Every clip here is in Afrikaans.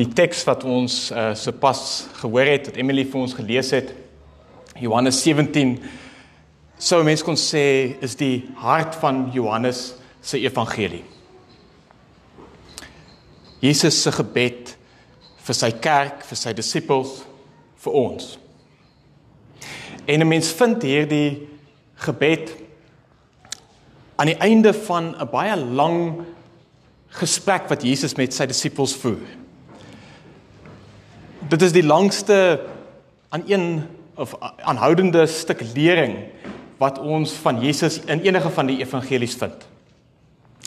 Die teks wat ons uh, sopas gehoor het, wat Emily vir ons gelees het, Johannes 17, sou mense kon sê is die hart van Johannes se evangelie. Jesus se gebed vir sy kerk, vir sy disippels, vir ons. En 'n mens vind hierdie gebed aan die einde van 'n baie lang gesprek wat Jesus met sy disippels voer. Dit is die langste aan een of aanhoudende stuk lering wat ons van Jesus in enige van die evangelies vind.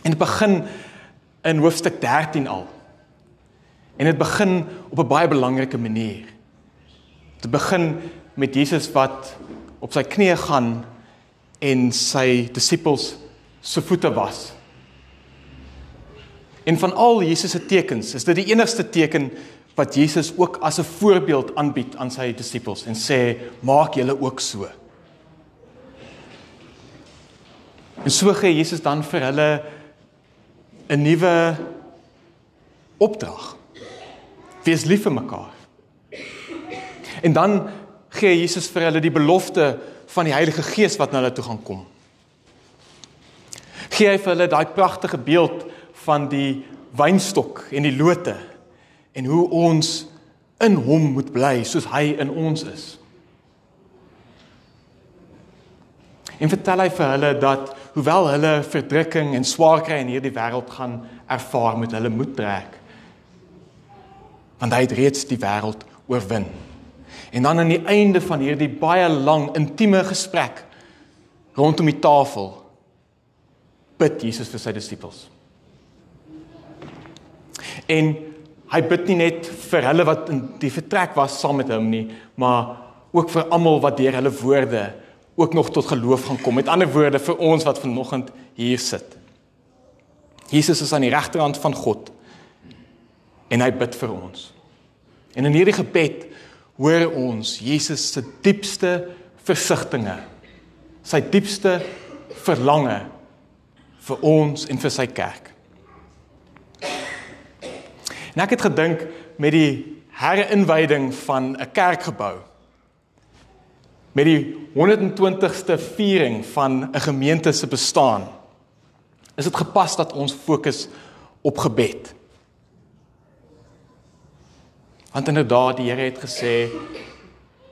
En dit begin in hoofstuk 13 al. En dit begin op 'n baie belangrike manier. Dit begin met Jesus wat op sy knieë gaan en sy disippels se voete was. En van al Jesus se tekens, is dit die enigste teken wat Jesus ook as 'n voorbeeld aanbied aan sy disippels en sê maak julle ook so. En so gee Jesus dan vir hulle 'n nuwe opdrag. Wees lief vir mekaar. En dan gee Jesus vir hulle die belofte van die Heilige Gees wat na hulle toe gaan kom. Gee hy vir hulle daai pragtige beeld van die wynstok en die lote en hoe ons in hom moet bly soos hy in ons is. En vertel hy vir hulle dat hoewel hulle verdrukking en swaar kry in hierdie wêreld gaan ervaar met hulle moed trek. Want hy het reeds die wêreld oorwin. En dan aan die einde van hierdie baie lang intieme gesprek rondom die tafel bid Jesus vir sy disippels. En hy bid nie net vir hulle wat in die vertrek was saam met hom nie, maar ook vir almal wat deur hulle woorde ook nog tot geloof gaan kom. Met ander woorde vir ons wat vanoggend hier sit. Jesus is aan die regterhand van God en hy bid vir ons. En in hierdie gebed hoor ons Jesus se diepste versigtings, sy diepste verlange vir ons en vir sy kerk. En ek het gedink met die herinwyding van 'n kerkgebou met die 120ste viering van 'n gemeente se bestaan is dit gepas dat ons fokus op gebed. Want inderdaad die Here het gesê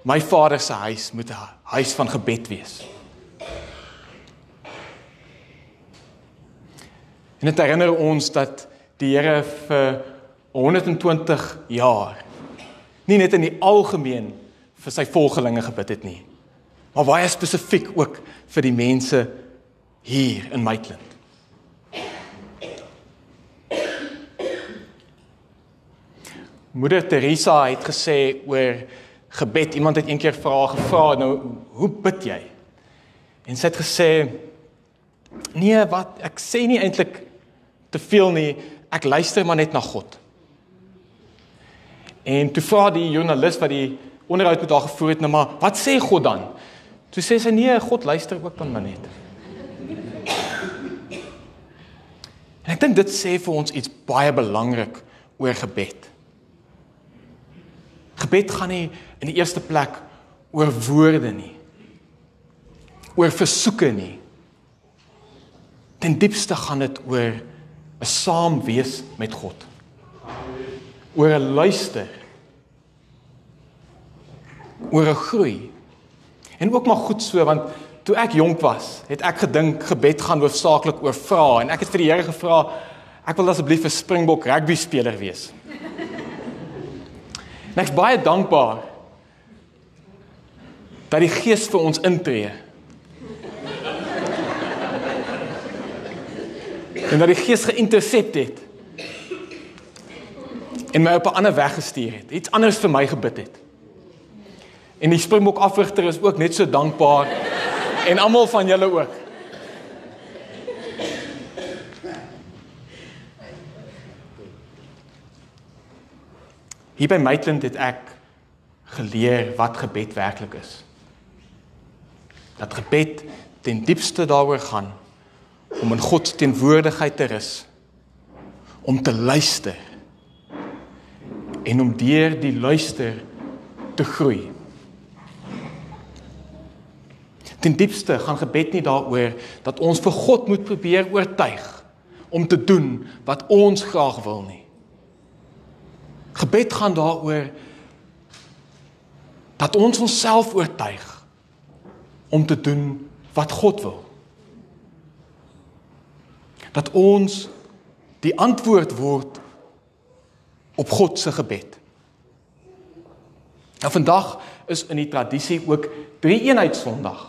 my Vader se huis moet 'n huis van gebed wees. En dit herinner ons dat die Here vir 120 jaar nie net in die algemeen vir sy volgelinge gebid het nie maar baie spesifiek ook vir die mense hier in Maitland. Moeder Teresa het gesê oor gebed, iemand het eendag vra gevra nou hoe bid jy? En sy het gesê nee, wat ek sê nie eintlik te veel nie, ek luister maar net na God. En toe vra die joernalis wat die onderhoud met haar gevoer het, nou maar, wat sê God dan? Toe sê sy nee, God luister ook dan maar net. En ek dink dit sê vir ons iets baie belangrik oor gebed. Gebed gaan nie in die eerste plek oor woorde nie. Oor versoeke nie. Ten diepste gaan dit oor 'n saam wees met God oor 'n luister oor 'n groei. En ook maar goed so want toe ek jonk was het ek gedink gebed gaan hoofsaaklik oor vra en ek het vir die Here gevra ek wil asseblief 'n Springbok rugby speler wees. En ek's baie dankbaar dat die Gees vir ons intree. En dat die Gees geïntersept het en my op 'n ander weg gestuur het. Iets anders vir my gebid het. En die Springbok afrigter is ook net so dankbaar en almal van julle ook. Hier by Maitland het ek geleer wat gebed werklik is. Dat gebed ten diepste daaroor gaan om in God se teenwoordigheid te rus, om te luister en om deur die luister te groei. Ten diepste gaan gebed nie daaroor dat ons vir God moet probeer oortuig om te doen wat ons graag wil nie. Gebed gaan daaroor dat ons onsself oortuig om te doen wat God wil. Dat ons die antwoord word op God se gebed. Nou vandag is in die tradisie ook drie eenheid Sondag.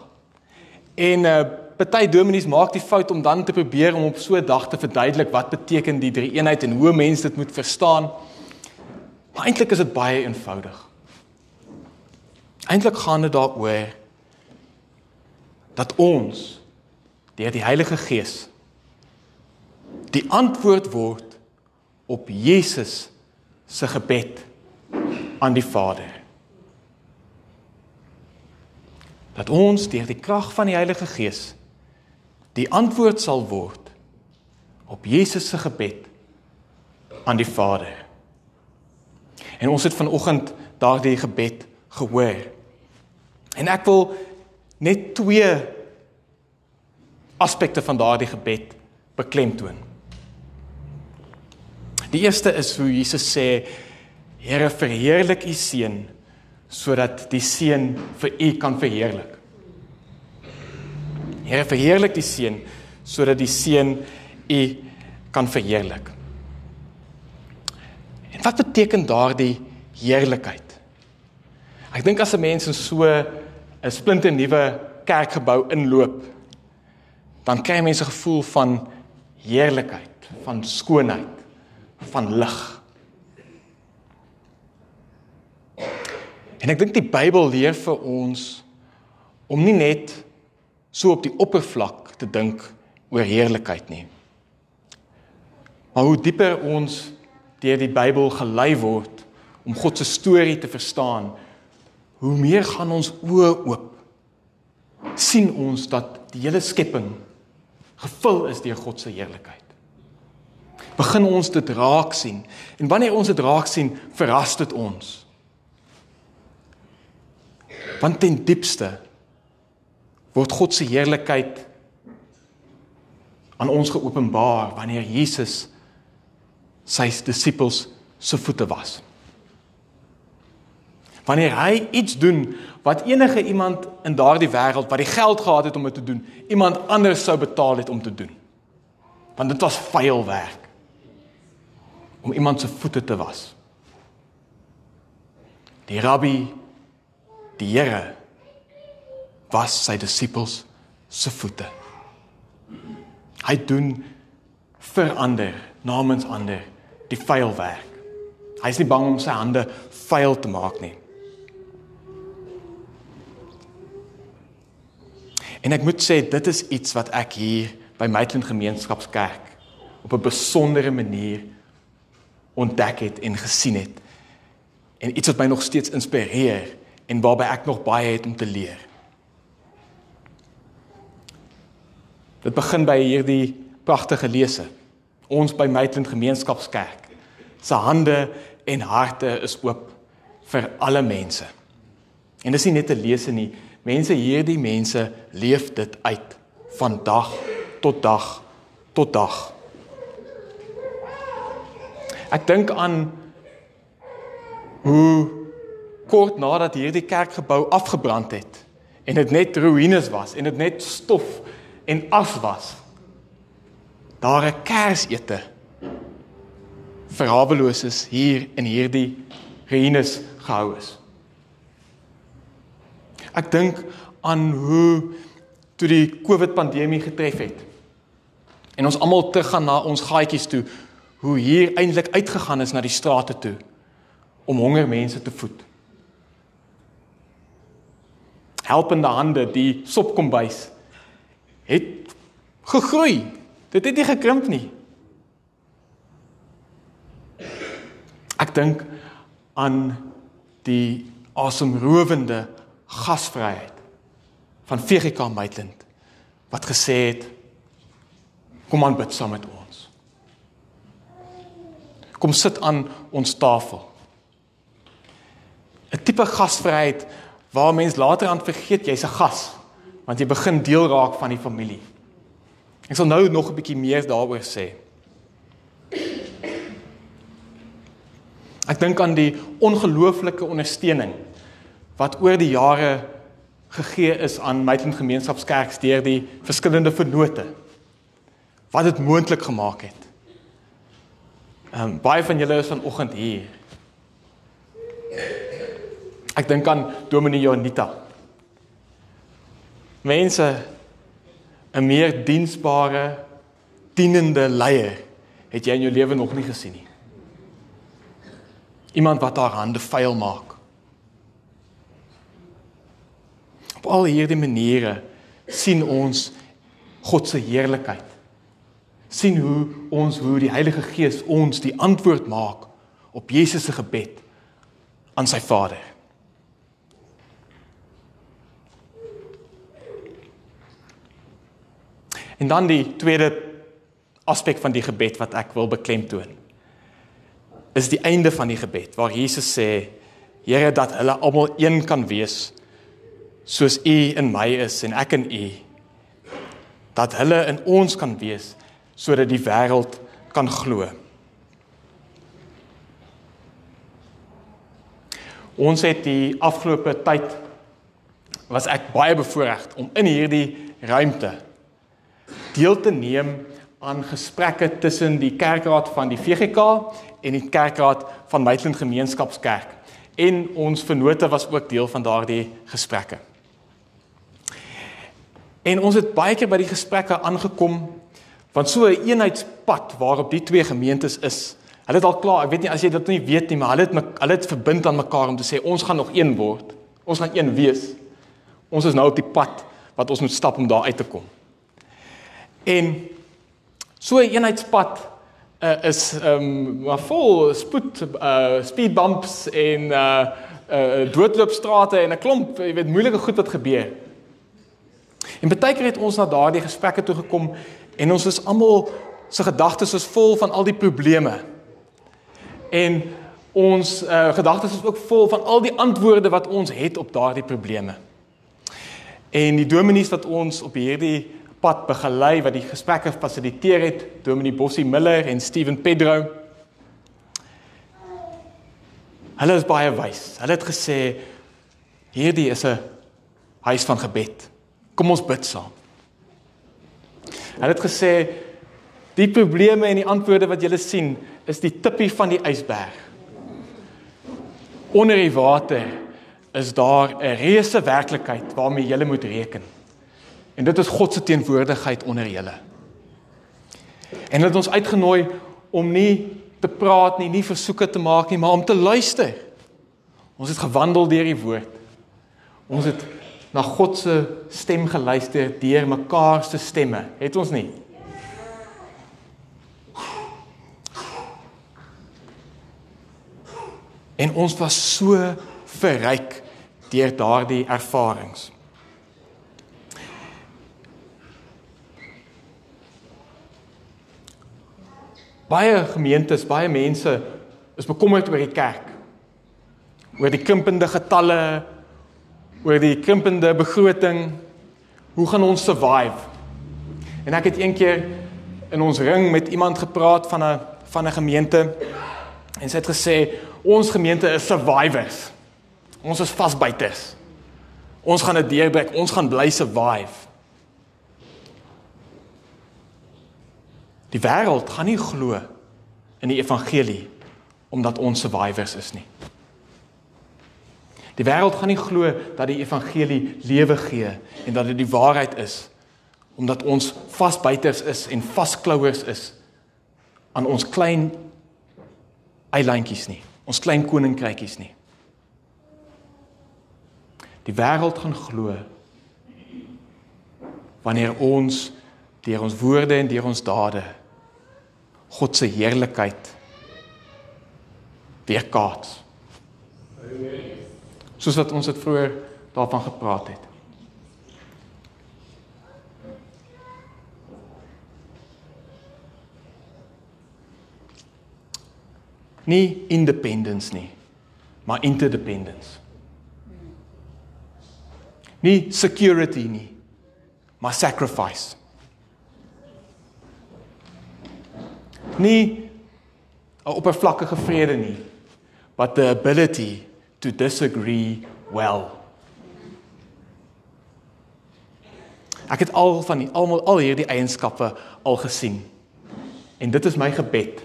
En uh party dominees maak die fout om dan te probeer om op so 'n dag te verduidelik wat beteken die drie eenheid en hoe mense dit moet verstaan. Maar eintlik is dit baie eenvoudig. Eintlik gaan dit daaroor dat ons deur die Heilige Gees die antwoord word op Jesus se gebed aan die Vader. Dat ons deur die krag van die Heilige Gees die antwoord sal word op Jesus se gebed aan die Vader. En ons het vanoggend daardie gebed gehoor. En ek wil net twee aspekte van daardie gebed beklemtoon. Die eerste is hoe Jesus sê: Here, verheerlik U seun sodat die seun vir U kan verheerlik. Here, verheerlik die seun sodat die seun U kan verheerlik. En wat beteken daardie heerlikheid? Ek dink as 'n mens in so 'n splinte nuwe kerkgebou inloop, dan kry jy mense gevoel van heerlikheid, van skoonheid, van lig. En ek dink die Bybel leer vir ons om nie net so op die oppervlak te dink oor heerlikheid nie. Maar hoe dieper ons deur die Bybel gelei word om God se storie te verstaan, hoe meer gaan ons oë oop. sien ons dat die hele skepping gevul is deur God se heerlikheid. Begin ons dit raak sien en wanneer ons dit raak sien, verras dit ons. Want ten diepste word God se heerlikheid aan ons geopenbaar wanneer Jesus sy disippels se voete was wanneer hy iets doen wat enige iemand in daardie wêreld wat die geld gehad het om dit te doen, iemand anders sou betaal het om te doen. Want dit was vuil werk om iemand se voete te was. Die rabbi, die Here was sy disippels se voete. Hy doen vir ander, namens ander, die vuil werk. Hy is nie bang om sy hande vuil te maak nie. En ek moet sê dit is iets wat ek hier by Maitland Gemeenskapskerk op 'n besondere manier ontdek het en gesien het. En iets wat my nog steeds inspireer en waarby ek nog baie het om te leer. Dit begin by hierdie pragtige lese. Ons by Maitland Gemeenskapskerk se hande en harte is oop vir alle mense. En dis nie net 'n lese nie, Mense hierdie mense leef dit uit van dag tot dag tot dag. Ek dink aan hoe kort nadat hierdie kerkgebou afgebrand het en dit net ruïnes was en dit net stof en as was. Daar 'n kersete vir haweloses hier in hierdie ruïnes gehou is. Ek dink aan hoe toe die COVID pandemie getref het. En ons almal teruggaan na ons gaatjies toe, hoe hier eintlik uitgegaan is na die strate toe om honger mense te voed. Helpende hande, die sopkombuis het gegroei. Dit het nie gekrimp nie. Ek dink aan die asemrowende gasvryheid van VGK Maitland wat gesê het kom aan bid saam met ons. Kom sit aan ons tafel 'n tipe gasvryheid waar mens later aan vergeet jy's 'n gas want jy begin deel raak van die familie. Ek sal nou nog 'n bietjie meer daaroor sê. Ek dink aan die ongelooflike ondersteuning wat oor die jare gegee is aan Maitland Gemeenskapskerk deur die verskillende vennote wat dit moontlik gemaak het. Ehm um, baie van julle is vanoggend hier. Ek dink aan Dominee Jonita. Mense 'n meer diensbare dienende leier het jy in jou lewe nog nie gesien nie. Iemand wat haar hande vuil maak. Op al hierdie maniere sien ons God se heerlikheid. Sien hoe ons hoe die Heilige Gees ons die antwoord maak op Jesus se gebed aan sy Vader. En dan die tweede aspek van die gebed wat ek wil beklemtoon is die einde van die gebed waar Jesus sê Here dat hulle almal een kan wees soos U in my is en ek in U dat hulle in ons kan wees sodat die wêreld kan glo. Ons het die afgelope tyd was ek baie bevoorreg om in hierdie ruimte deel te neem aan gesprekke tussen die kerkraad van die VGK en die kerkraad van Maitland Gemeenskapskerk. En ons vennote was ook deel van daardie gesprekke. En ons het baie keer by die gesprekke aangekom want so 'n eenheidspad waarop die twee gemeentes is. Hulle het al klaar, ek weet nie as jy dit nie weet nie, maar hulle het hulle het verbind aan mekaar om te sê ons gaan nog een word. Ons gaan een wees. Ons is nou op die pad wat ons moet stap om daar uit te kom. En so 'n eenheidspad uh, is ehm um, maar vol spoed uh speed bumps en uh uh doodloopstrate en 'n klomp, jy weet, moeilike goed wat gebeur. En baie keer het ons na daardie gesprekke toe gekom en ons is almal se gedagtes is vol van al die probleme. En ons uh gedagtes is ook vol van al die antwoorde wat ons het op daardie probleme. En die dominees wat ons op hierdie pad begelei wat die gesprekke fasiliteer het, Dominee Bossie Miller en Steven Pedro. Hulle is baie wys. Hulle het gesê hierdie is 'n huis van gebed. Kom ons bid saam. Hulle het gesê die probleme en die antwoorde wat julle sien is die tippie van die ysberg. Onder die water is daar 'n reuse werklikheid waarmee jy moet reken. En dit is God se teenwoordigheid onder julle. En dit het ons uitgenooi om nie te praat nie, nie versoeke te maak nie, maar om te luister. Ons het gewandel deur die woord. Ons het na God se stem geluister deur mekaar se stemme, het ons nie? En ons was so verryk deur daardie ervarings. Baie gemeentes, baie mense is bekommerd oor die kerk. Oor die krimpende getalle, oor die krimpende begroting. Hoe gaan ons survive? En ek het eendag in ons ring met iemand gepraat van 'n van 'n gemeente en sy het gesê ons gemeente is survivors. Ons is vasbyters. Ons gaan dit deurbreek. Ons gaan bly survive. Die wêreld gaan nie glo in die evangelie omdat ons survivors is nie. Die wêreld gaan nie glo dat die evangelie lewe gee en dat dit die waarheid is omdat ons vasbyters is en vasklouers is aan ons klein eilandjies nie, ons klein koninkrykies nie. Die wêreld gaan glo wanneer ons deur ons woorde en deur ons dade God se heerlikheid weerkaats. Soos wat ons dit vroeër daarvan gepraat het. Nie independence nie, maar interdependence. Nie security nie, maar sacrifice. Nie 'n oppervlakkige vrede nie, but the ability to disagree well. Ek het al van die almal al hierdie eienskappe al gesien. En dit is my gebed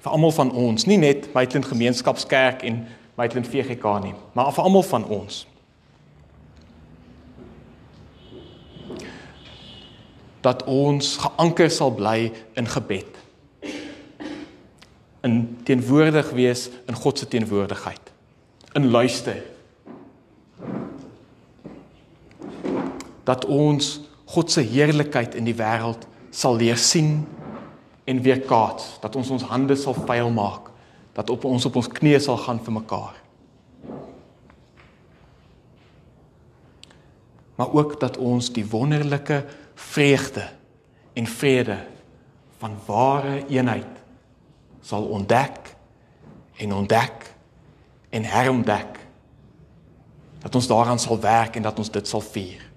vir almal van ons, nie net Maitland Gemeenskapskerk en Maitland VGK nie, maar vir almal van ons. Dat ons geanker sal bly in gebed. In teenwoordig wees in God se teenwoordigheid. In luister. Dat ons God se heerlikheid in die wêreld sal leer sien en weer kaats, dat ons ons hande sal vuil maak, dat op ons op ons knieë sal gaan vir mekaar. Maar ook dat ons die wonderlike vreugde en vrede van ware eenheid sal ontdek en ontdek en herontdek. Dat ons daaraan sal werk en dat ons dit sal vier.